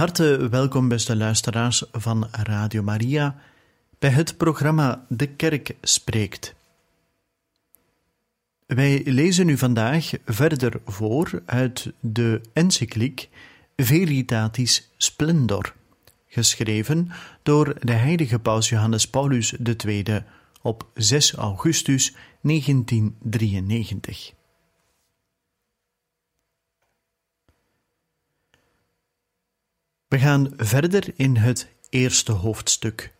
Harte welkom, beste luisteraars van Radio Maria, bij het programma De Kerk Spreekt. Wij lezen u vandaag verder voor uit de encycliek Veritatis Splendor, geschreven door de heilige paus Johannes Paulus II op 6 augustus 1993. We gaan verder in het eerste hoofdstuk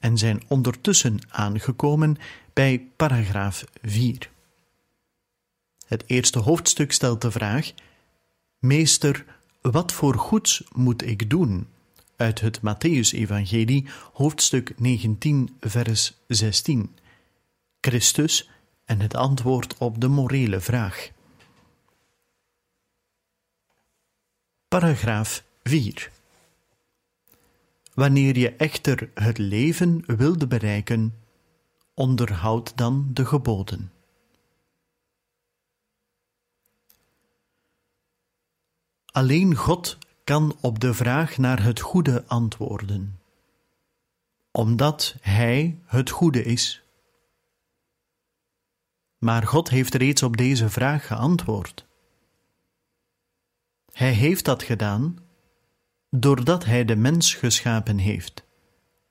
en zijn ondertussen aangekomen bij paragraaf 4. Het eerste hoofdstuk stelt de vraag: Meester, wat voor goeds moet ik doen? Uit het Matthäus-evangelie, hoofdstuk 19, vers 16. Christus en het antwoord op de morele vraag. Paragraaf 4. Wanneer je echter het leven wilde bereiken, onderhoud dan de geboden. Alleen God kan op de vraag naar het goede antwoorden, omdat Hij het goede is. Maar God heeft reeds op deze vraag geantwoord. Hij heeft dat gedaan doordat Hij de mens geschapen heeft,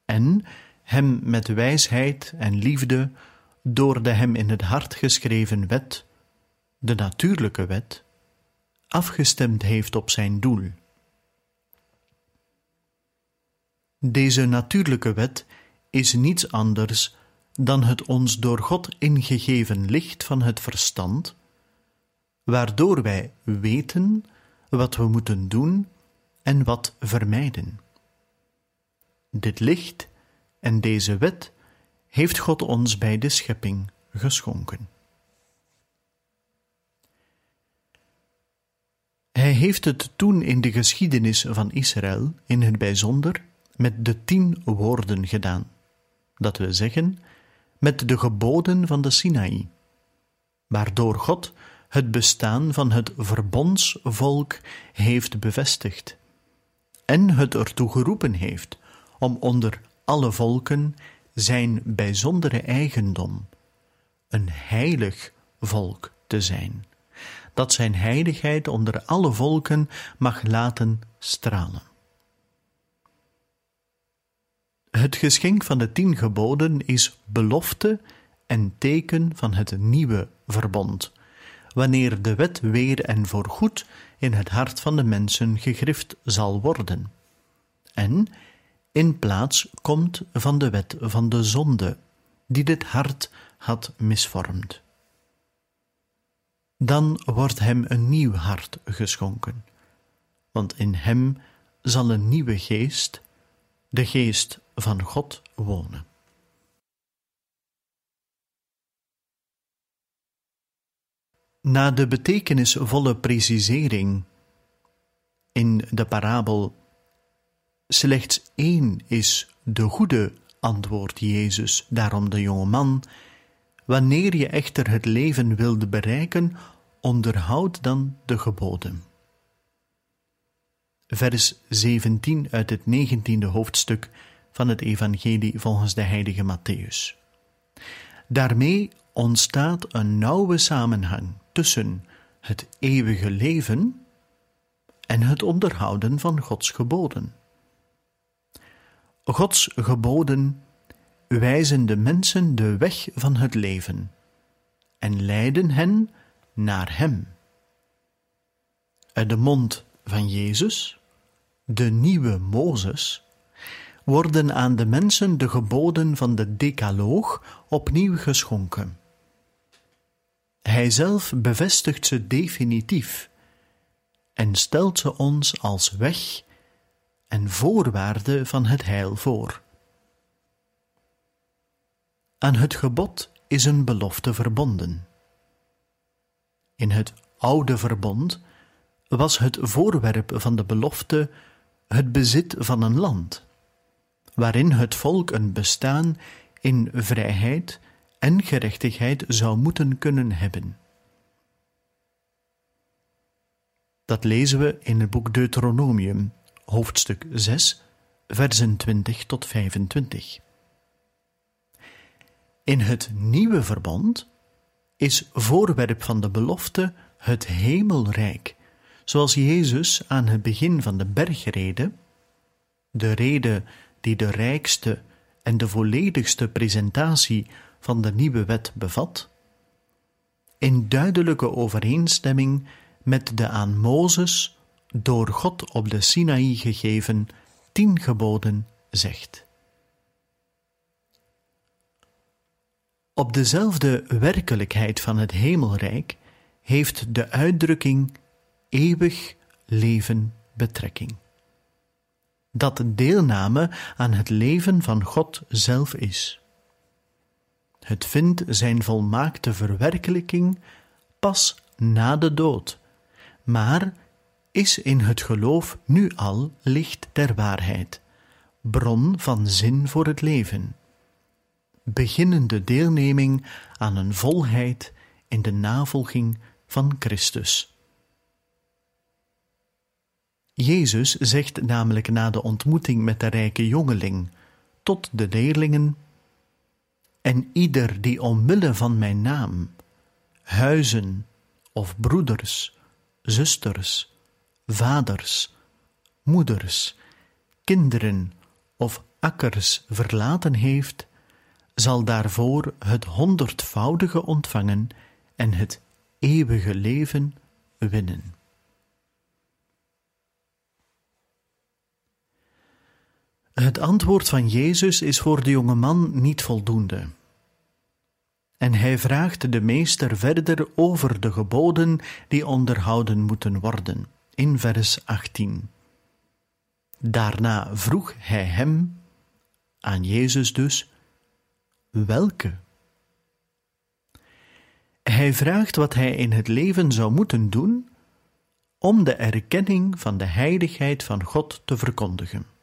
en hem met wijsheid en liefde door de hem in het hart geschreven wet, de natuurlijke wet, afgestemd heeft op zijn doel. Deze natuurlijke wet is niets anders dan het ons door God ingegeven licht van het verstand, waardoor wij weten wat we moeten doen en wat vermijden. Dit licht en deze wet heeft God ons bij de schepping geschonken. Hij heeft het toen in de geschiedenis van Israël in het bijzonder met de tien woorden gedaan, dat we zeggen met de geboden van de Sinaï, waardoor God het bestaan van het verbondsvolk heeft bevestigd en het ertoe geroepen heeft om onder alle volken zijn bijzondere eigendom, een heilig volk te zijn dat zijn heiligheid onder alle volken mag laten stralen. Het geschenk van de tien geboden is belofte en teken van het nieuwe verbond, wanneer de wet weer en voorgoed in het hart van de mensen gegrift zal worden, en in plaats komt van de wet van de zonde, die dit hart had misvormd dan wordt hem een nieuw hart geschonken, want in hem zal een nieuwe geest, de geest van God, wonen. Na de betekenisvolle precisering in de parabel slechts één is de goede, antwoordt Jezus daarom de jonge man, Wanneer je echter het leven wilde bereiken, onderhoud dan de geboden. Vers 17 uit het 19e hoofdstuk van het Evangelie volgens de heilige Matthäus. Daarmee ontstaat een nauwe samenhang tussen het eeuwige leven en het onderhouden van Gods geboden. Gods geboden wijzen de mensen de weg van het leven en leiden hen naar Hem. Uit de mond van Jezus, de nieuwe Mozes, worden aan de mensen de geboden van de Decaloog opnieuw geschonken. Hij zelf bevestigt ze definitief en stelt ze ons als weg en voorwaarde van het heil voor. Aan het gebod is een belofte verbonden. In het oude verbond was het voorwerp van de belofte het bezit van een land, waarin het volk een bestaan in vrijheid en gerechtigheid zou moeten kunnen hebben. Dat lezen we in het boek Deuteronomium, hoofdstuk 6, versen 20 tot 25. In het nieuwe verbond is voorwerp van de belofte het hemelrijk, zoals Jezus aan het begin van de bergrede, de rede die de rijkste en de volledigste presentatie van de nieuwe wet bevat, in duidelijke overeenstemming met de aan Mozes door God op de Sinaï gegeven tien geboden zegt. Op dezelfde werkelijkheid van het hemelrijk heeft de uitdrukking eeuwig leven betrekking. Dat deelname aan het leven van God zelf is. Het vindt zijn volmaakte verwerkelijking pas na de dood, maar is in het geloof nu al licht der waarheid, bron van zin voor het leven, beginnende deelneming aan een volheid in de navolging van Christus. Jezus zegt namelijk na de ontmoeting met de rijke jongeling tot de leerlingen: En ieder die omwille van mijn naam huizen of broeders, zusters, vaders, moeders, kinderen of akkers verlaten heeft, zal daarvoor het honderdvoudige ontvangen en het eeuwige leven winnen. Het antwoord van Jezus is voor de jonge man niet voldoende. En hij vraagt de meester verder over de geboden die onderhouden moeten worden, in vers 18. Daarna vroeg hij hem, aan Jezus dus, welke? Hij vraagt wat hij in het leven zou moeten doen om de erkenning van de heiligheid van God te verkondigen.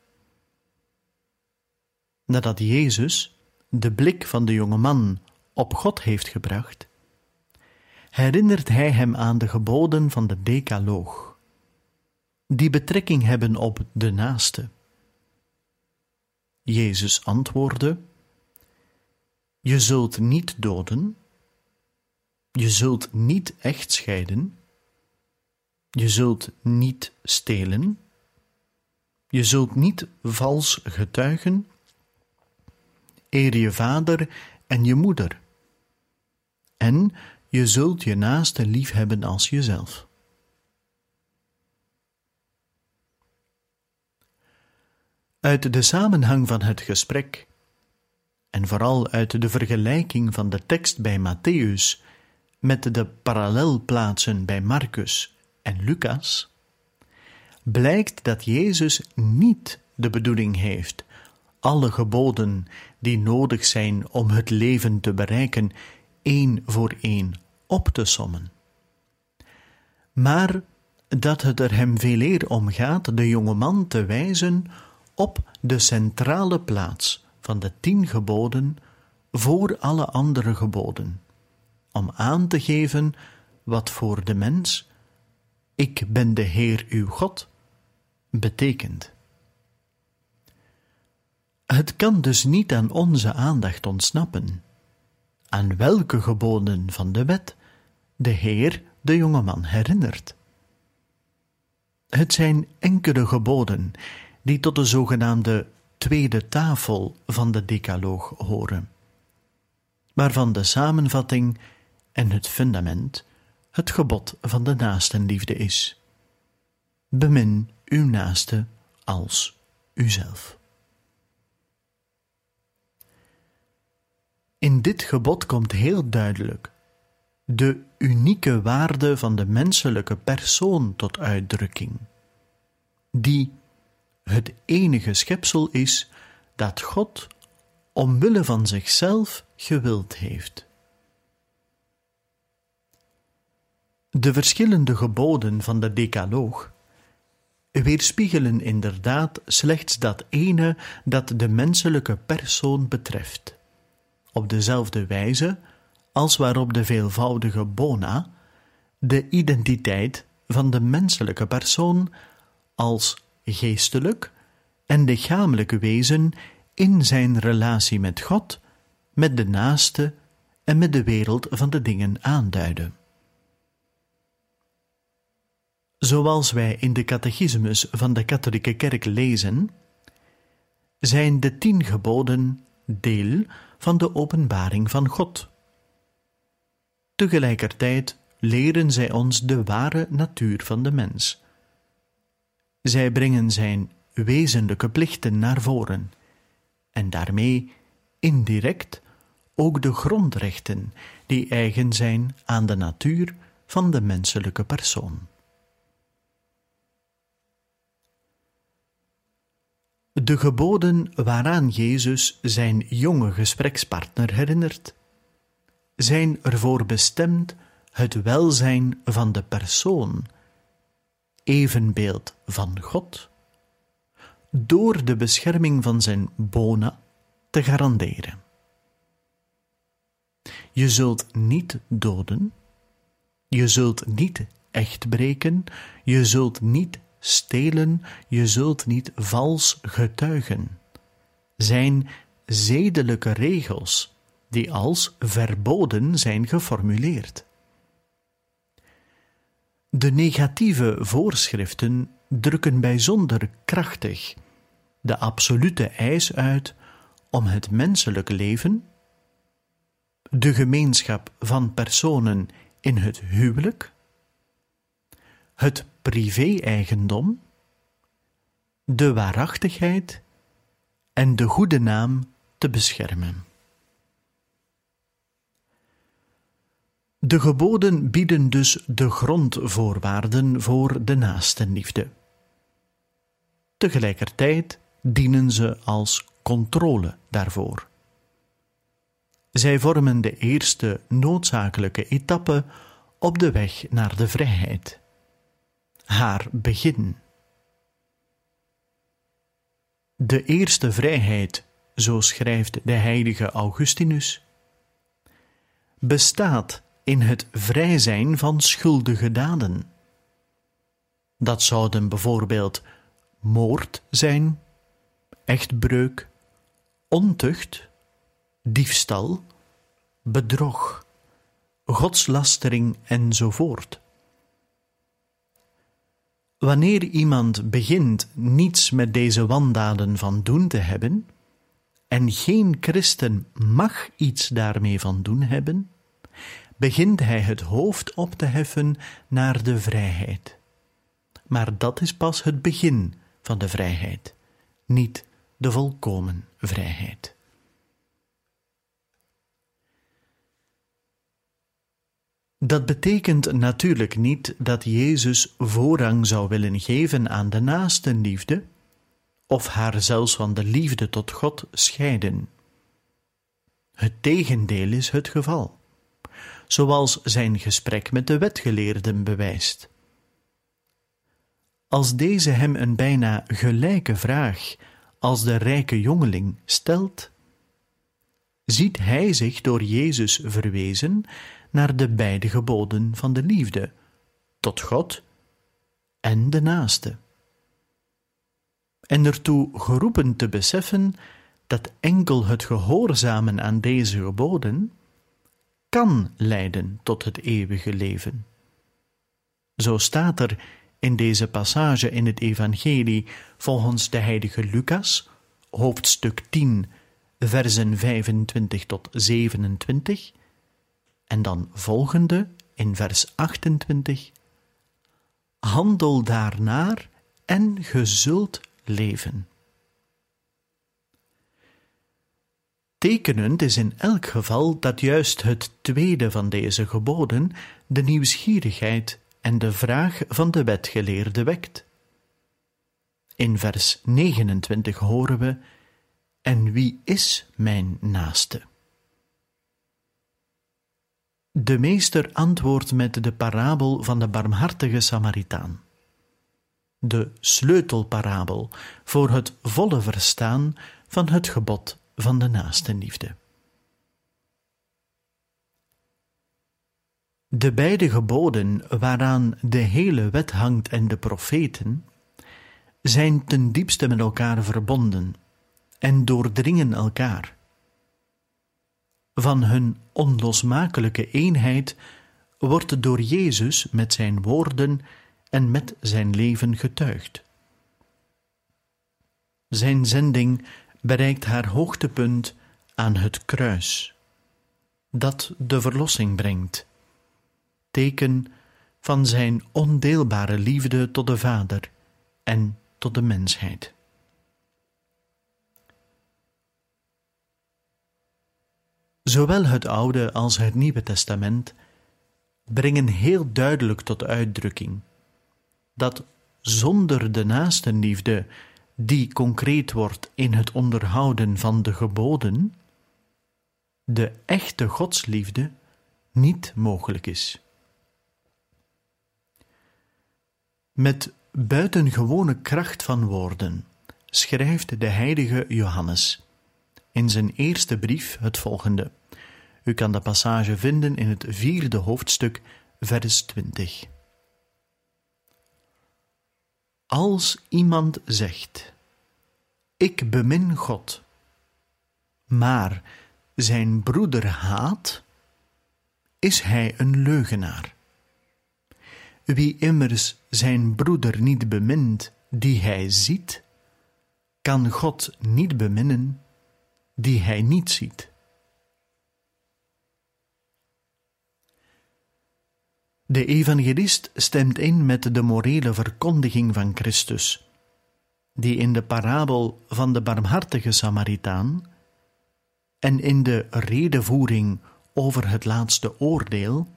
Nadat Jezus de blik van de jonge man op God heeft gebracht, herinnert hij hem aan de geboden van de Decaloog, die betrekking hebben op de naaste. Jezus antwoordde: Je zult niet doden, je zult niet echt scheiden, je zult niet stelen, je zult niet vals getuigen, eer je vader en je moeder. En je zult je naaste lief hebben als jezelf. Uit de samenhang van het gesprek, en vooral uit de vergelijking van de tekst bij Matthäus met de parallelplaatsen bij Marcus en Lucas, blijkt dat Jezus niet de bedoeling heeft alle geboden die nodig zijn om het leven te bereiken, één voor één op te sommen. Maar dat het er hem veel eer om gaat de jonge man te wijzen op de centrale plaats van de tien geboden voor alle andere geboden, om aan te geven wat voor de mens ik ben de Heer uw God betekent. Het kan dus niet aan onze aandacht ontsnappen. Aan welke geboden van de wet de Heer de jongeman herinnert. Het zijn enkele geboden die tot de zogenaamde tweede tafel van de Decaloog horen, waarvan de samenvatting en het fundament het gebod van de naastenliefde is. Bemin uw naaste als uzelf. In dit gebod komt heel duidelijk de unieke waarde van de menselijke persoon tot uitdrukking, die het enige schepsel is dat God omwille van zichzelf gewild heeft. De verschillende geboden van de Decaloog weerspiegelen inderdaad slechts dat ene dat de menselijke persoon betreft, op dezelfde wijze als waarop de veelvoudige bona de identiteit van de menselijke persoon als geestelijk en lichamelijk wezen in zijn relatie met God, met de naaste en met de wereld van de dingen aanduiden. Zoals wij in de catechismus van de katholieke kerk lezen, zijn de tien geboden deel van de openbaring van God. Tegelijkertijd leren zij ons de ware natuur van de mens. Zij brengen zijn wezenlijke plichten naar voren en daarmee indirect ook de grondrechten die eigen zijn aan de natuur van de menselijke persoon. De geboden waaraan Jezus zijn jonge gesprekspartner herinnert, zijn ervoor bestemd het welzijn van de persoon, evenbeeld van God, door de bescherming van zijn bona te garanderen. Je zult niet doden, je zult niet echt breken, je zult niet stelen, je zult niet vals getuigen. Zijn zedelijke regels die als verboden zijn geformuleerd. De negatieve voorschriften drukken bijzonder krachtig de absolute eis uit om het menselijk leven, de gemeenschap van personen in het huwelijk, het privé-eigendom, de waarachtigheid en de goede naam te beschermen. De geboden bieden dus de grondvoorwaarden voor de naastenliefde. Tegelijkertijd dienen ze als controle daarvoor. Zij vormen de eerste noodzakelijke etappe op de weg naar de vrijheid. Haar begin. De eerste vrijheid, zo schrijft de heilige Augustinus, bestaat in het vrij zijn van schuldige daden. Dat zouden bijvoorbeeld moord zijn, echtbreuk, ontucht, diefstal, bedrog, godslastering enzovoort. Wanneer iemand begint niets met deze wandaden van doen te hebben, en geen christen mag iets daarmee van doen hebben, begint hij het hoofd op te heffen naar de vrijheid. Maar dat is pas het begin van de vrijheid, niet de volkomen vrijheid. Dat betekent natuurlijk niet dat Jezus voorrang zou willen geven aan de naastenliefde, of haar zelfs van de liefde tot God scheiden. Het tegendeel is het geval, zoals zijn gesprek met de wetgeleerden bewijst. Als deze hem een bijna gelijke vraag als de rijke jongeling stelt, ziet hij zich door Jezus verwezen naar de beide geboden van de liefde, tot God en de naaste. En ertoe geroepen te beseffen dat enkel het gehoorzamen aan deze geboden kan leiden tot het eeuwige leven. Zo staat er in deze passage in het Evangelie volgens de heilige Lucas, hoofdstuk 10, versen 25 tot 27, en dan volgende in vers 28. Handel daarnaar en ge zult leven. Tekenend is in elk geval dat juist het tweede van deze geboden de nieuwsgierigheid en de vraag van de wetgeleerde wekt. In vers 29 horen we: En wie is mijn naaste? De meester antwoordt met de parabel van de barmhartige Samaritaan. De sleutelparabel voor het volle verstaan van het gebod van de naastenliefde. De beide geboden waaraan de hele wet hangt en de profeten zijn ten diepste met elkaar verbonden en doordringen elkaar. Van hun onlosmakelijke eenheid wordt door Jezus met zijn woorden en met zijn leven getuigd. Zijn zending bereikt haar hoogtepunt aan het kruis, dat de verlossing brengt, teken van zijn ondeelbare liefde tot de Vader en tot de mensheid. Zowel het Oude als het Nieuwe Testament brengen heel duidelijk tot uitdrukking dat zonder de naastenliefde die concreet wordt in het onderhouden van de geboden, de echte godsliefde niet mogelijk is. Met buitengewone kracht van woorden schrijft de heilige Johannes in zijn eerste brief het volgende. U kan de passage vinden in het vierde hoofdstuk, vers 20. Als iemand zegt: Ik bemin God, maar zijn broeder haat, is hij een leugenaar. Wie immers zijn broeder niet bemint die hij ziet, kan God niet beminnen die hij niet ziet. De evangelist stemt in met de morele verkondiging van Christus, die in de parabel van de barmhartige Samaritaan en in de redevoering over het laatste oordeel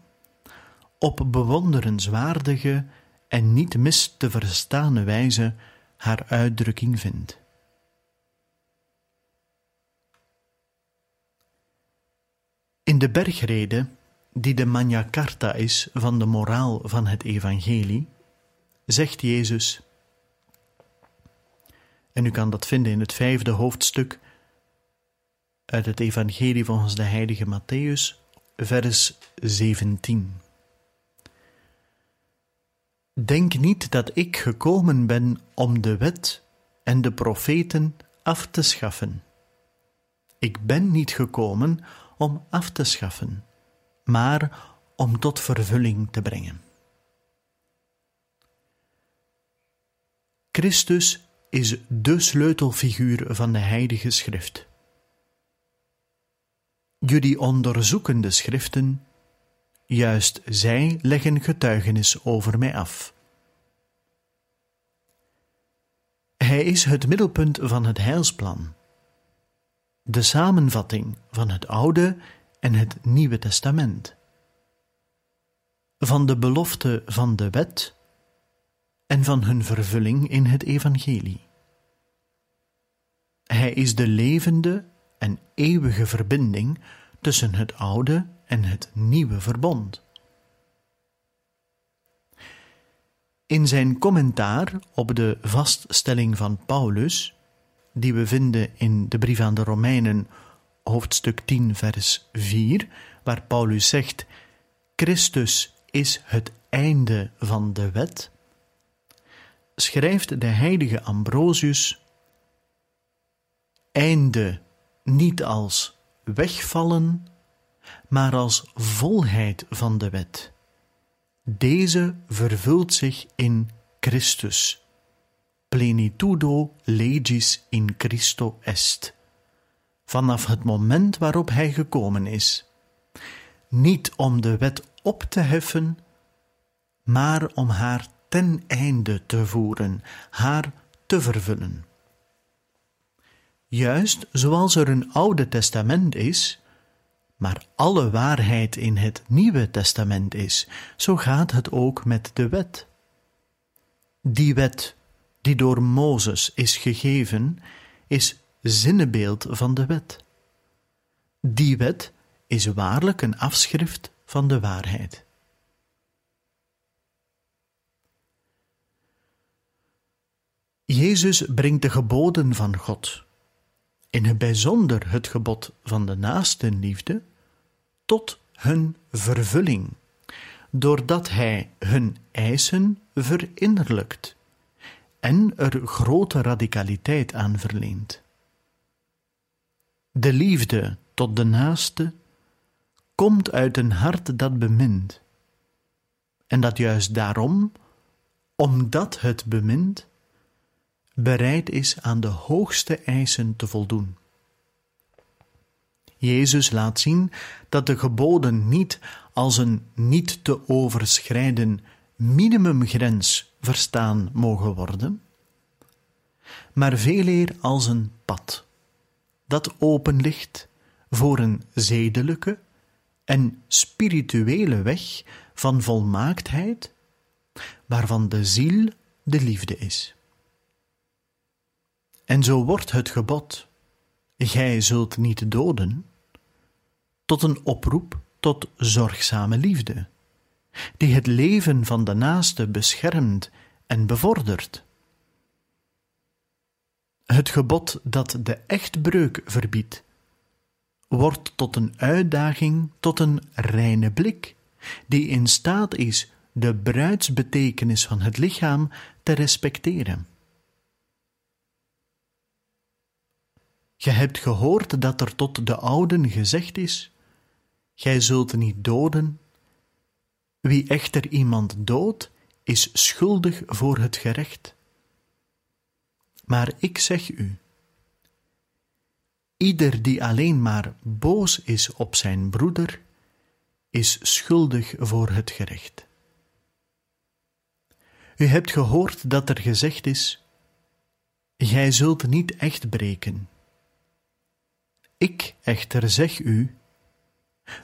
op bewonderenswaardige en niet mis te verstaande wijze haar uitdrukking vindt. In de bergrede die de Magna Carta is van de moraal van het Evangelie, zegt Jezus, en u kan dat vinden in het vijfde hoofdstuk uit het Evangelie volgens de heilige Matthäus, vers 17. Denk niet dat ik gekomen ben om de wet en de profeten af te schaffen. Ik ben niet gekomen om af te schaffen maar om tot vervulling te brengen. Christus is de sleutelfiguur van de Heilige Schrift. Jullie onderzoeken de Schriften, juist zij leggen getuigenis over mij af. Hij is het middelpunt van het heilsplan, de samenvatting van het Oude en het Nieuwe Testament, van de belofte van de wet en van hun vervulling in het Evangelie. Hij is de levende en eeuwige verbinding tussen het oude en het nieuwe verbond. In zijn commentaar op de vaststelling van Paulus, die we vinden in de brief aan de Romeinen hoofdstuk 10, vers 4, waar Paulus zegt: Christus is het einde van de wet, schrijft de heilige Ambrosius: Einde niet als wegvallen, maar als volheid van de wet. Deze vervult zich in Christus. Plenitudo legis in Christo est vanaf het moment waarop hij gekomen is. Niet om de wet op te heffen, maar om haar ten einde te voeren, haar te vervullen. Juist zoals er een Oude Testament is, maar alle waarheid in het Nieuwe Testament is, zo gaat het ook met de wet. Die wet die door Mozes is gegeven, is zinnebeeld van de wet. Die wet is waarlijk een afschrift van de waarheid. Jezus brengt de geboden van God, in het bijzonder het gebod van de naastenliefde, tot hun vervulling, doordat Hij hun eisen verinnerlijkt en er grote radicaliteit aan verleent. De liefde tot de naaste komt uit een hart dat bemint, en dat juist daarom, omdat het bemint, bereid is aan de hoogste eisen te voldoen. Jezus laat zien dat de geboden niet als een niet te overschrijden minimumgrens verstaan mogen worden, maar veeleer als een pad dat open ligt voor een zedelijke en spirituele weg van volmaaktheid, waarvan de ziel de liefde is. En zo wordt het gebod, gij zult niet doden, tot een oproep tot zorgzame liefde, die het leven van de naaste beschermt en bevordert. Het gebod dat de echtbreuk verbiedt, wordt tot een uitdaging tot een reine blik, die in staat is de bruidsbetekenis van het lichaam te respecteren. Je hebt gehoord dat er tot de ouden gezegd is: Gij zult niet doden. Wie echter iemand doodt, is schuldig voor het gerecht. Maar ik zeg u: Ieder die alleen maar boos is op zijn broeder, is schuldig voor het gerecht. U hebt gehoord dat er gezegd is: Gij zult niet echt breken. Ik echter zeg u: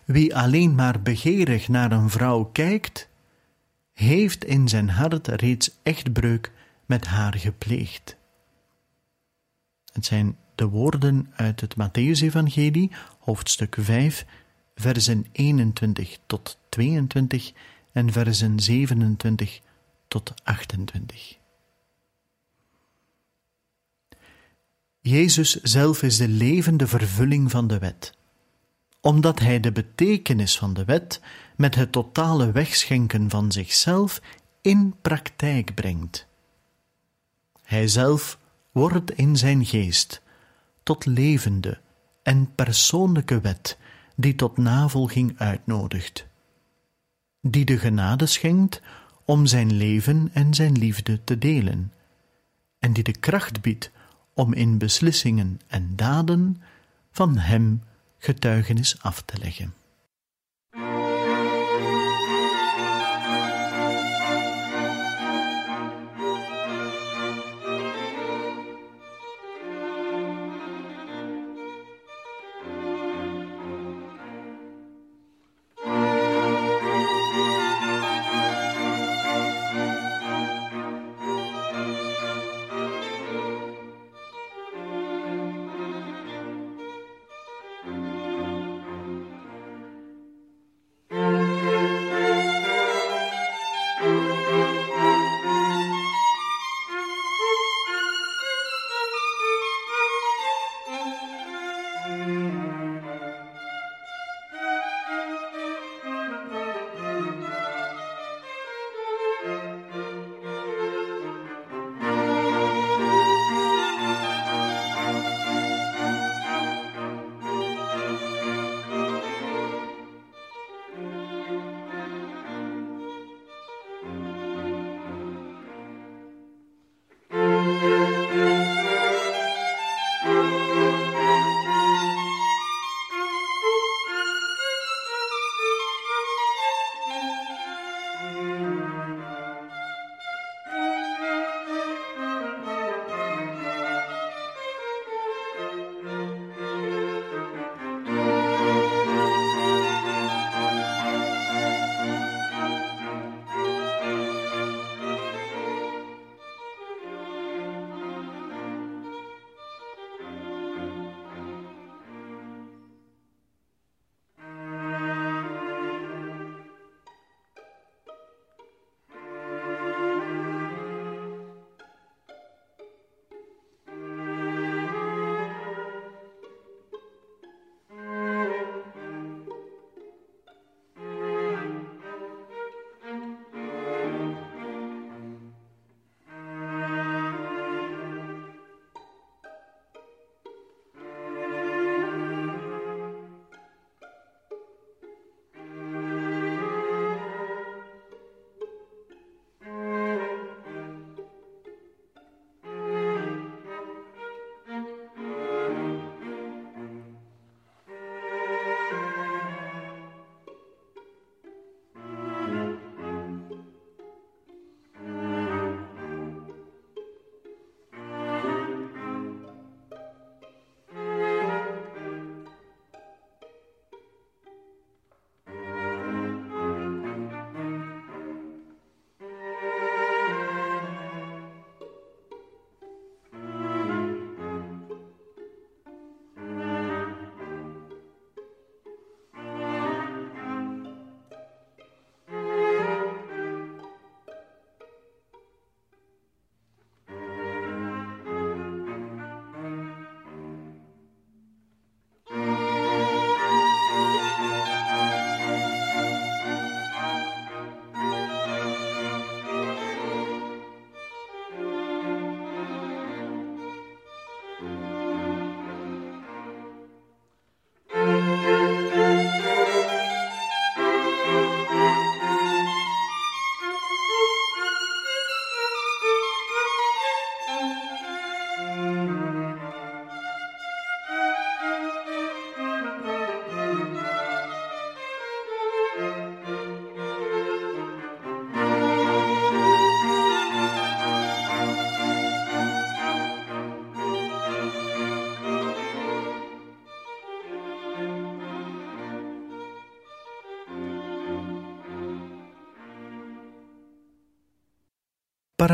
wie alleen maar begeerig naar een vrouw kijkt, heeft in zijn hart reeds echtbreuk met haar gepleegd. Het zijn de woorden uit het Matthäus-evangelie, hoofdstuk 5, versen 21 tot 22 en versen 27 tot 28. Jezus zelf is de levende vervulling van de wet, omdat Hij de betekenis van de wet met het totale wegschenken van zichzelf in praktijk brengt. Hij zelf wordt in zijn geest tot levende en persoonlijke wet die tot navolging uitnodigt, die de genade schenkt om zijn leven en zijn liefde te delen, en die de kracht biedt om in beslissingen en daden van Hem getuigenis af te leggen.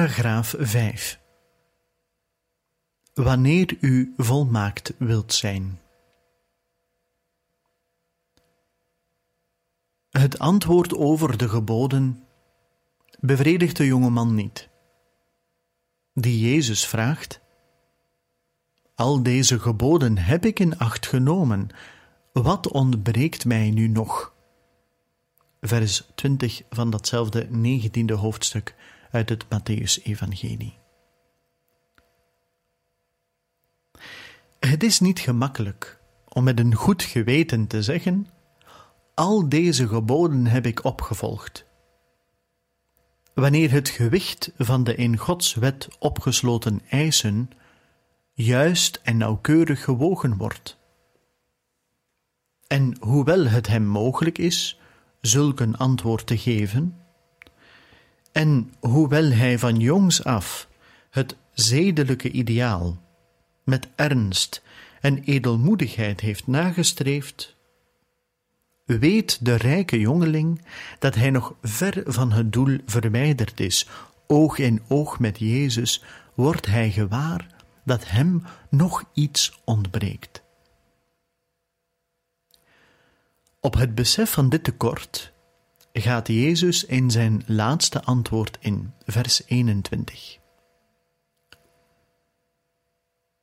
Paragraaf 5 Wanneer u volmaakt wilt zijn. Het antwoord over de geboden bevredigt de jonge man niet. Die Jezus vraagt: Al deze geboden heb ik in acht genomen, wat ontbreekt mij nu nog? Vers 20 van datzelfde negentiende hoofdstuk uit het Matthäus-evangelie. Het is niet gemakkelijk om met een goed geweten te zeggen: Al deze geboden heb ik opgevolgd. Wanneer het gewicht van de in Gods wet opgesloten eisen juist en nauwkeurig gewogen wordt. En hoewel het hem mogelijk is zulk een antwoord te geven, en hoewel hij van jongs af het zedelijke ideaal met ernst en edelmoedigheid heeft nagestreefd, weet de rijke jongeling dat hij nog ver van het doel verwijderd is. Oog in oog met Jezus wordt hij gewaar dat hem nog iets ontbreekt. Op het besef van dit tekort gaat Jezus in zijn laatste antwoord in, vers 21.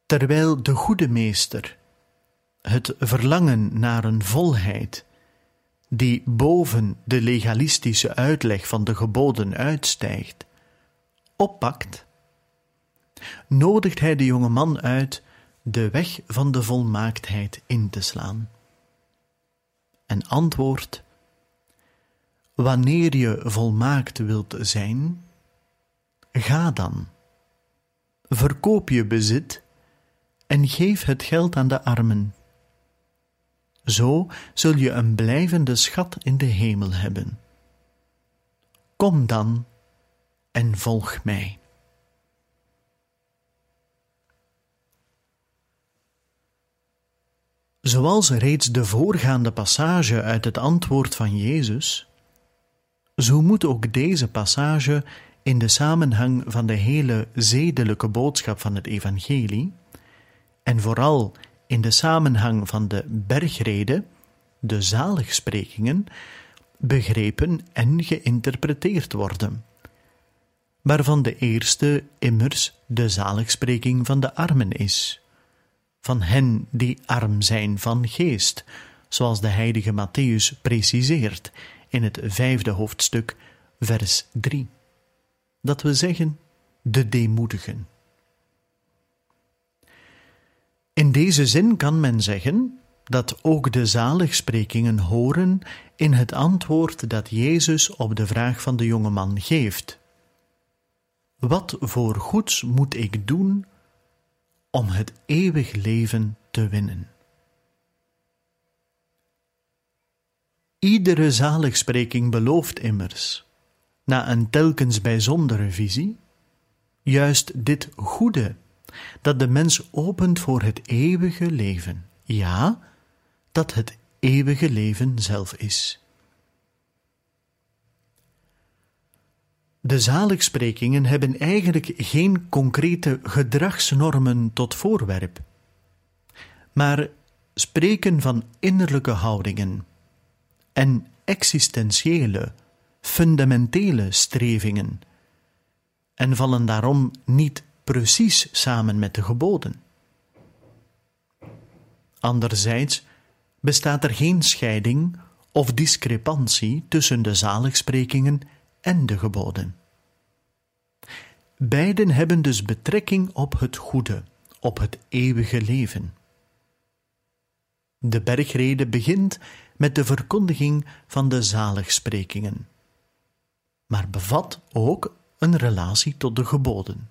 Terwijl de goede meester het verlangen naar een volheid die boven de legalistische uitleg van de geboden uitstijgt, oppakt, nodigt hij de jonge man uit de weg van de volmaaktheid in te slaan. En antwoordt: Wanneer je volmaakt wilt zijn, ga dan. Verkoop je bezit en geef het geld aan de armen. Zo zul je een blijvende schat in de hemel hebben. Kom dan en volg mij. Zoals reeds de voorgaande passage uit het antwoord van Jezus, zo moet ook deze passage in de samenhang van de hele zedelijke boodschap van het Evangelie, en vooral in de samenhang van de bergrede, de zaligsprekingen, begrepen en geïnterpreteerd worden, waarvan de eerste immers de zaligspreking van de armen is, van hen die arm zijn van geest, zoals de heilige Matthäus preciseert in het vijfde hoofdstuk, vers 3. Dat we zeggen, de deemoedigen. In deze zin kan men zeggen dat ook de zaligsprekingen horen in het antwoord dat Jezus op de vraag van de jonge man geeft. Wat voor goeds moet ik doen om het eeuwig leven te winnen? Iedere zaligspreking belooft immers, na een telkens bijzondere visie, juist dit goede dat de mens opent voor het eeuwige leven. Ja, dat het eeuwige leven zelf is. De zaligsprekingen hebben eigenlijk geen concrete gedragsnormen tot voorwerp, maar spreken van innerlijke houdingen en existentiële, fundamentele strevingen en vallen daarom niet precies samen met de geboden. Anderzijds bestaat er geen scheiding of discrepantie tussen de zaligsprekingen en de geboden. Beiden hebben dus betrekking op het goede, op het eeuwige leven. De bergrede begint met de verkondiging van de zaligsprekingen, maar bevat ook een relatie tot de geboden.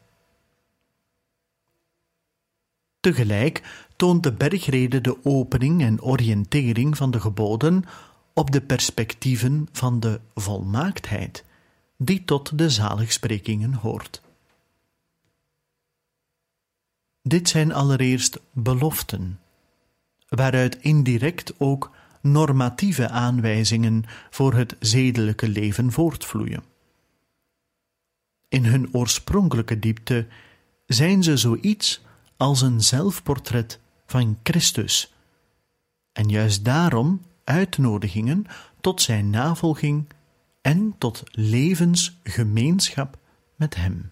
Tegelijk toont de bergrede de opening en oriëntering van de geboden op de perspectieven van de volmaaktheid, die tot de zaligsprekingen hoort. Dit zijn allereerst beloften, waaruit indirect ook normatieve aanwijzingen voor het zedelijke leven voortvloeien. In hun oorspronkelijke diepte zijn ze zoiets als een zelfportret van Christus, en juist daarom uitnodigingen tot zijn navolging en tot levensgemeenschap met Hem.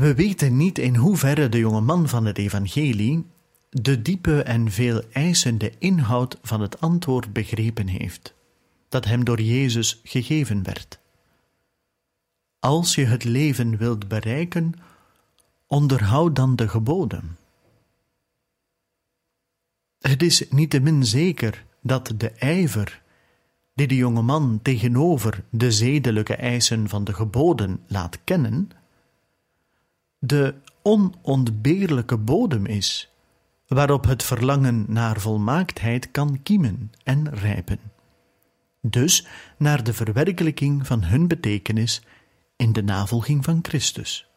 We weten niet in hoeverre de jonge man van het evangelie de diepe en veel eisende inhoud van het antwoord begrepen heeft, dat hem door Jezus gegeven werd. Als je het leven wilt bereiken, onderhoud dan de geboden. Het is niettemin zeker dat de ijver die de jonge man tegenover de zedelijke eisen van de geboden laat kennen, de onontbeerlijke bodem is, waarop het verlangen naar volmaaktheid kan kiemen en rijpen. Dus naar de verwerkelijking van hun betekenis in de navolging van Christus.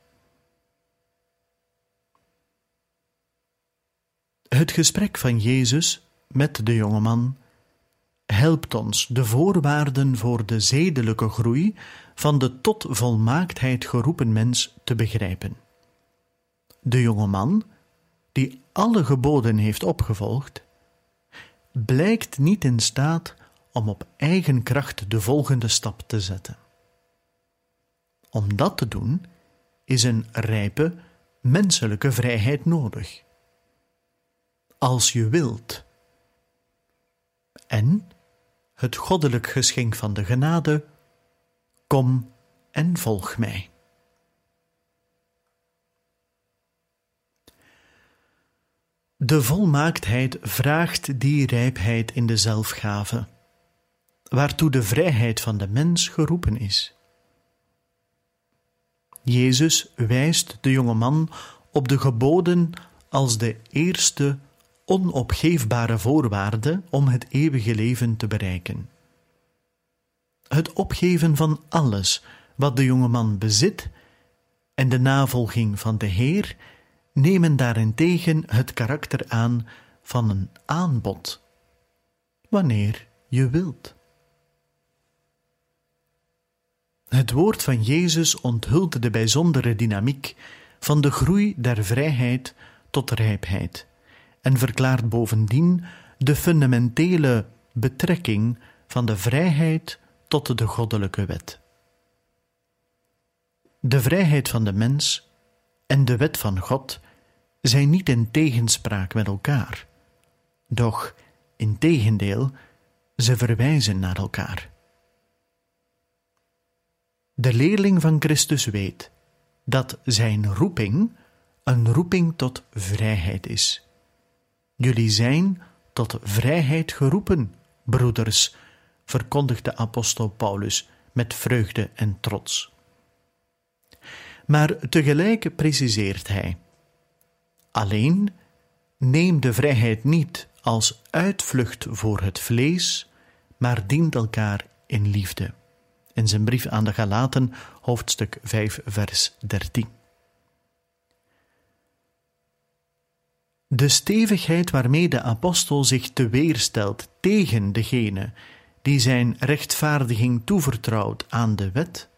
Het gesprek van Jezus met de jonge man helpt ons de voorwaarden voor de zedelijke groei van de tot volmaaktheid geroepen mens te begrijpen. De jonge man, die alle geboden heeft opgevolgd, blijkt niet in staat om op eigen kracht de volgende stap te zetten. Om dat te doen is een rijpe menselijke vrijheid nodig. Als je wilt. En het goddelijk geschenk van de genade: Kom en volg mij. De volmaaktheid vraagt die rijpheid in de zelfgave, waartoe de vrijheid van de mens geroepen is. Jezus wijst de jonge man op de geboden als de eerste onopgeefbare voorwaarde om het eeuwige leven te bereiken. Het opgeven van alles wat de jonge man bezit en de navolging van de Heer nemen daarentegen het karakter aan van een aanbod, wanneer je wilt. Het woord van Jezus onthult de bijzondere dynamiek van de groei der vrijheid tot rijpheid en verklaart bovendien de fundamentele betrekking van de vrijheid tot de goddelijke wet. De vrijheid van de mens en de wet van God zijn niet in tegenspraak met elkaar, doch in tegendeel, ze verwijzen naar elkaar. De leerling van Christus weet dat zijn roeping een roeping tot vrijheid is. Jullie zijn tot vrijheid geroepen, broeders, verkondigt de apostel Paulus met vreugde en trots. Maar tegelijk preciseert hij: Alleen neem de vrijheid niet als uitvlucht voor het vlees, maar dient elkaar in liefde. In zijn brief aan de Galaten, hoofdstuk 5, vers 13. De stevigheid waarmee de apostel zich te weerstelt tegen degene die zijn rechtvaardiging toevertrouwt aan de wet,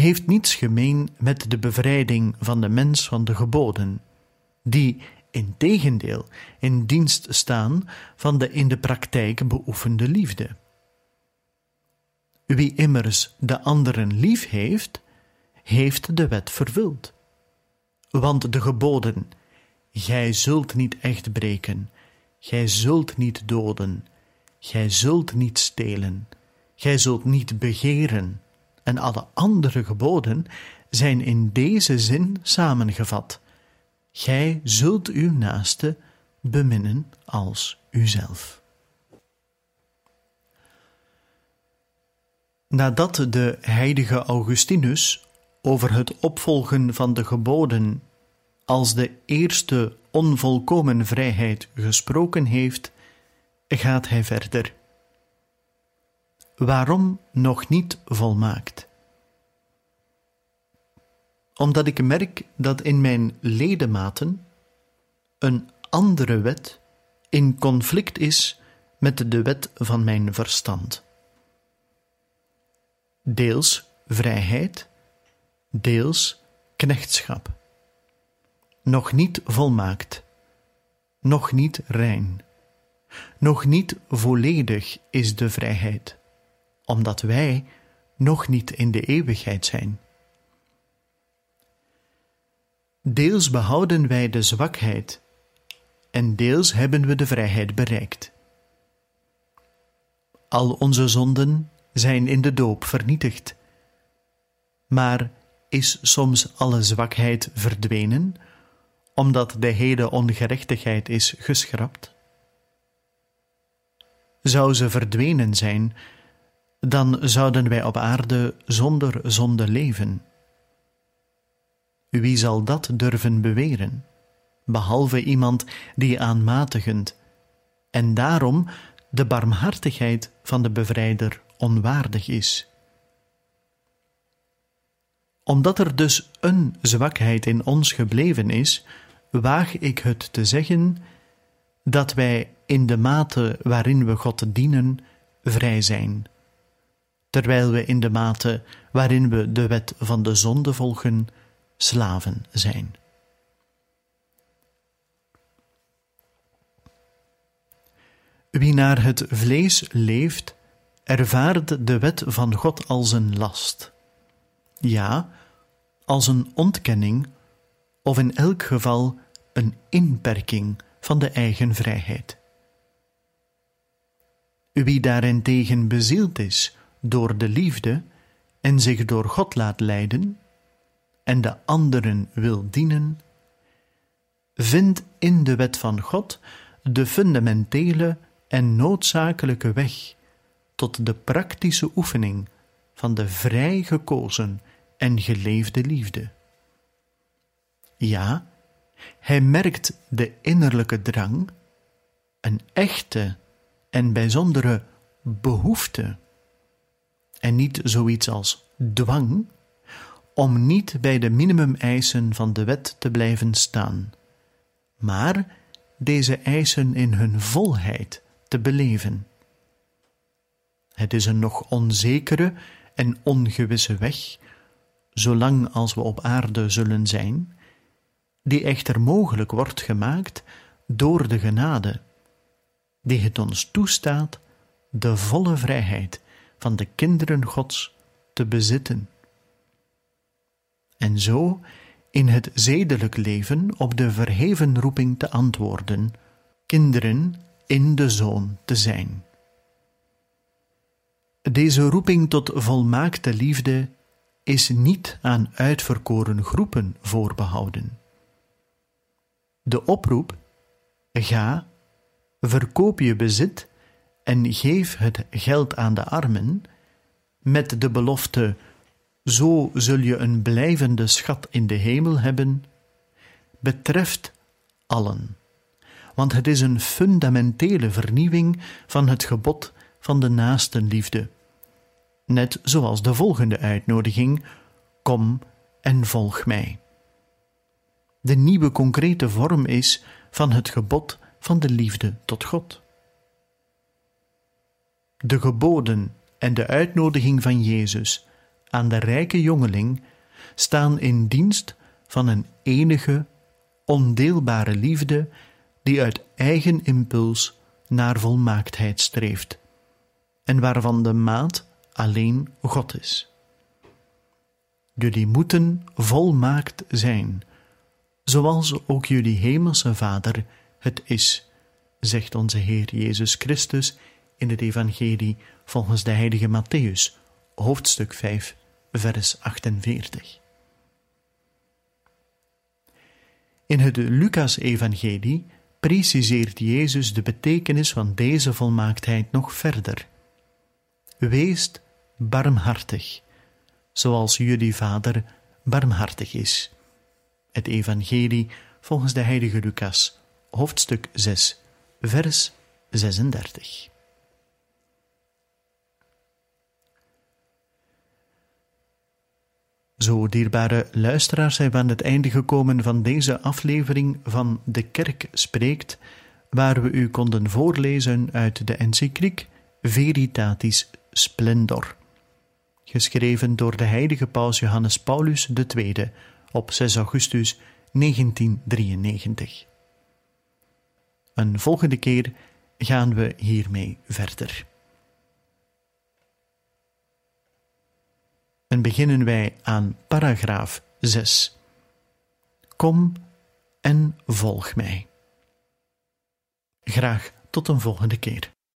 heeft niets gemeen met de bevrijding van de mens van de geboden, die in tegendeel in dienst staan van de in de praktijk beoefende liefde. Wie immers de anderen lief heeft, heeft de wet vervuld. Want de geboden Gij zult niet echt breken, gij zult niet doden, gij zult niet stelen, gij zult niet begeren, en alle andere geboden zijn in deze zin samengevat. Gij zult uw naaste beminnen als uzelf. Nadat de heilige Augustinus over het opvolgen van de geboden als de eerste onvolkomen vrijheid gesproken heeft, gaat hij verder. Waarom nog niet volmaakt? Omdat ik merk dat in mijn ledematen een andere wet in conflict is met de wet van mijn verstand. Deels vrijheid, deels knechtschap. Nog niet volmaakt, nog niet rein, nog niet volledig is de vrijheid, omdat wij nog niet in de eeuwigheid zijn. Deels behouden wij de zwakheid en deels hebben we de vrijheid bereikt. Al onze zonden zijn in de doop vernietigd. Maar is soms alle zwakheid verdwenen, omdat de hele ongerechtigheid is geschrapt? Zou ze verdwenen zijn, dan zouden wij op aarde zonder zonde leven. Wie zal dat durven beweren, behalve iemand die aanmatigend en daarom de barmhartigheid van de bevrijder onwaardig is? Omdat er dus een zwakheid in ons gebleven is, waag ik het te zeggen dat wij in de mate waarin we God dienen vrij zijn, terwijl we in de mate waarin we de wet van de zonde volgen slaven zijn. Wie naar het vlees leeft, ervaart de wet van God als een last. Ja, als een ontkenning of in elk geval een inperking van de eigen vrijheid. Wie daarentegen bezield is door de liefde en zich door God laat leiden, en de anderen wil dienen, vindt in de wet van God de fundamentele en noodzakelijke weg tot de praktische oefening van de vrij gekozen en geleefde liefde. Ja, hij merkt de innerlijke drang, een echte en bijzondere behoefte, en niet zoiets als dwang, om niet bij de minimumeisen van de wet te blijven staan, maar deze eisen in hun volheid te beleven. Het is een nog onzekere en ongewisse weg, zolang als we op aarde zullen zijn, die echter mogelijk wordt gemaakt door de genade, die het ons toestaat de volle vrijheid van de kinderen Gods te bezitten. En zo in het zedelijk leven op de verheven roeping te antwoorden, kinderen in de Zoon te zijn. Deze roeping tot volmaakte liefde is niet aan uitverkoren groepen voorbehouden. De oproep: ga, verkoop je bezit en geef het geld aan de armen, met de belofte: zo zul je een blijvende schat in de hemel hebben, betreft allen, want het is een fundamentele vernieuwing van het gebod van de naastenliefde net zoals de volgende uitnodiging: Kom en volg mij. De nieuwe concrete vorm is van het gebod van de liefde tot God. De geboden en de uitnodiging van Jezus aan de rijke jongeling staan in dienst van een enige, ondeelbare liefde die uit eigen impuls naar volmaaktheid streeft en waarvan de maat alleen God is. Jullie moeten volmaakt zijn, zoals ook jullie hemelse Vader het is, zegt onze Heer Jezus Christus in het Evangelie volgens de heilige Matthäus, hoofdstuk 5, vers 48. In het Lucas-evangelie preciseert Jezus de betekenis van deze volmaaktheid nog verder. Weest barmhartig, zoals jullie Vader barmhartig is. Het Evangelie volgens de heilige Lucas, hoofdstuk 6, vers 36. Zo, dierbare luisteraars, zijn we aan het einde gekomen van deze aflevering van De Kerk Spreekt, waar we u konden voorlezen uit de encycliek Veritatis Splendor, geschreven door de heilige paus Johannes Paulus II op 6 augustus 1993. Een volgende keer gaan we hiermee verder. En beginnen wij aan paragraaf 6. Kom en volg mij. Graag tot een volgende keer.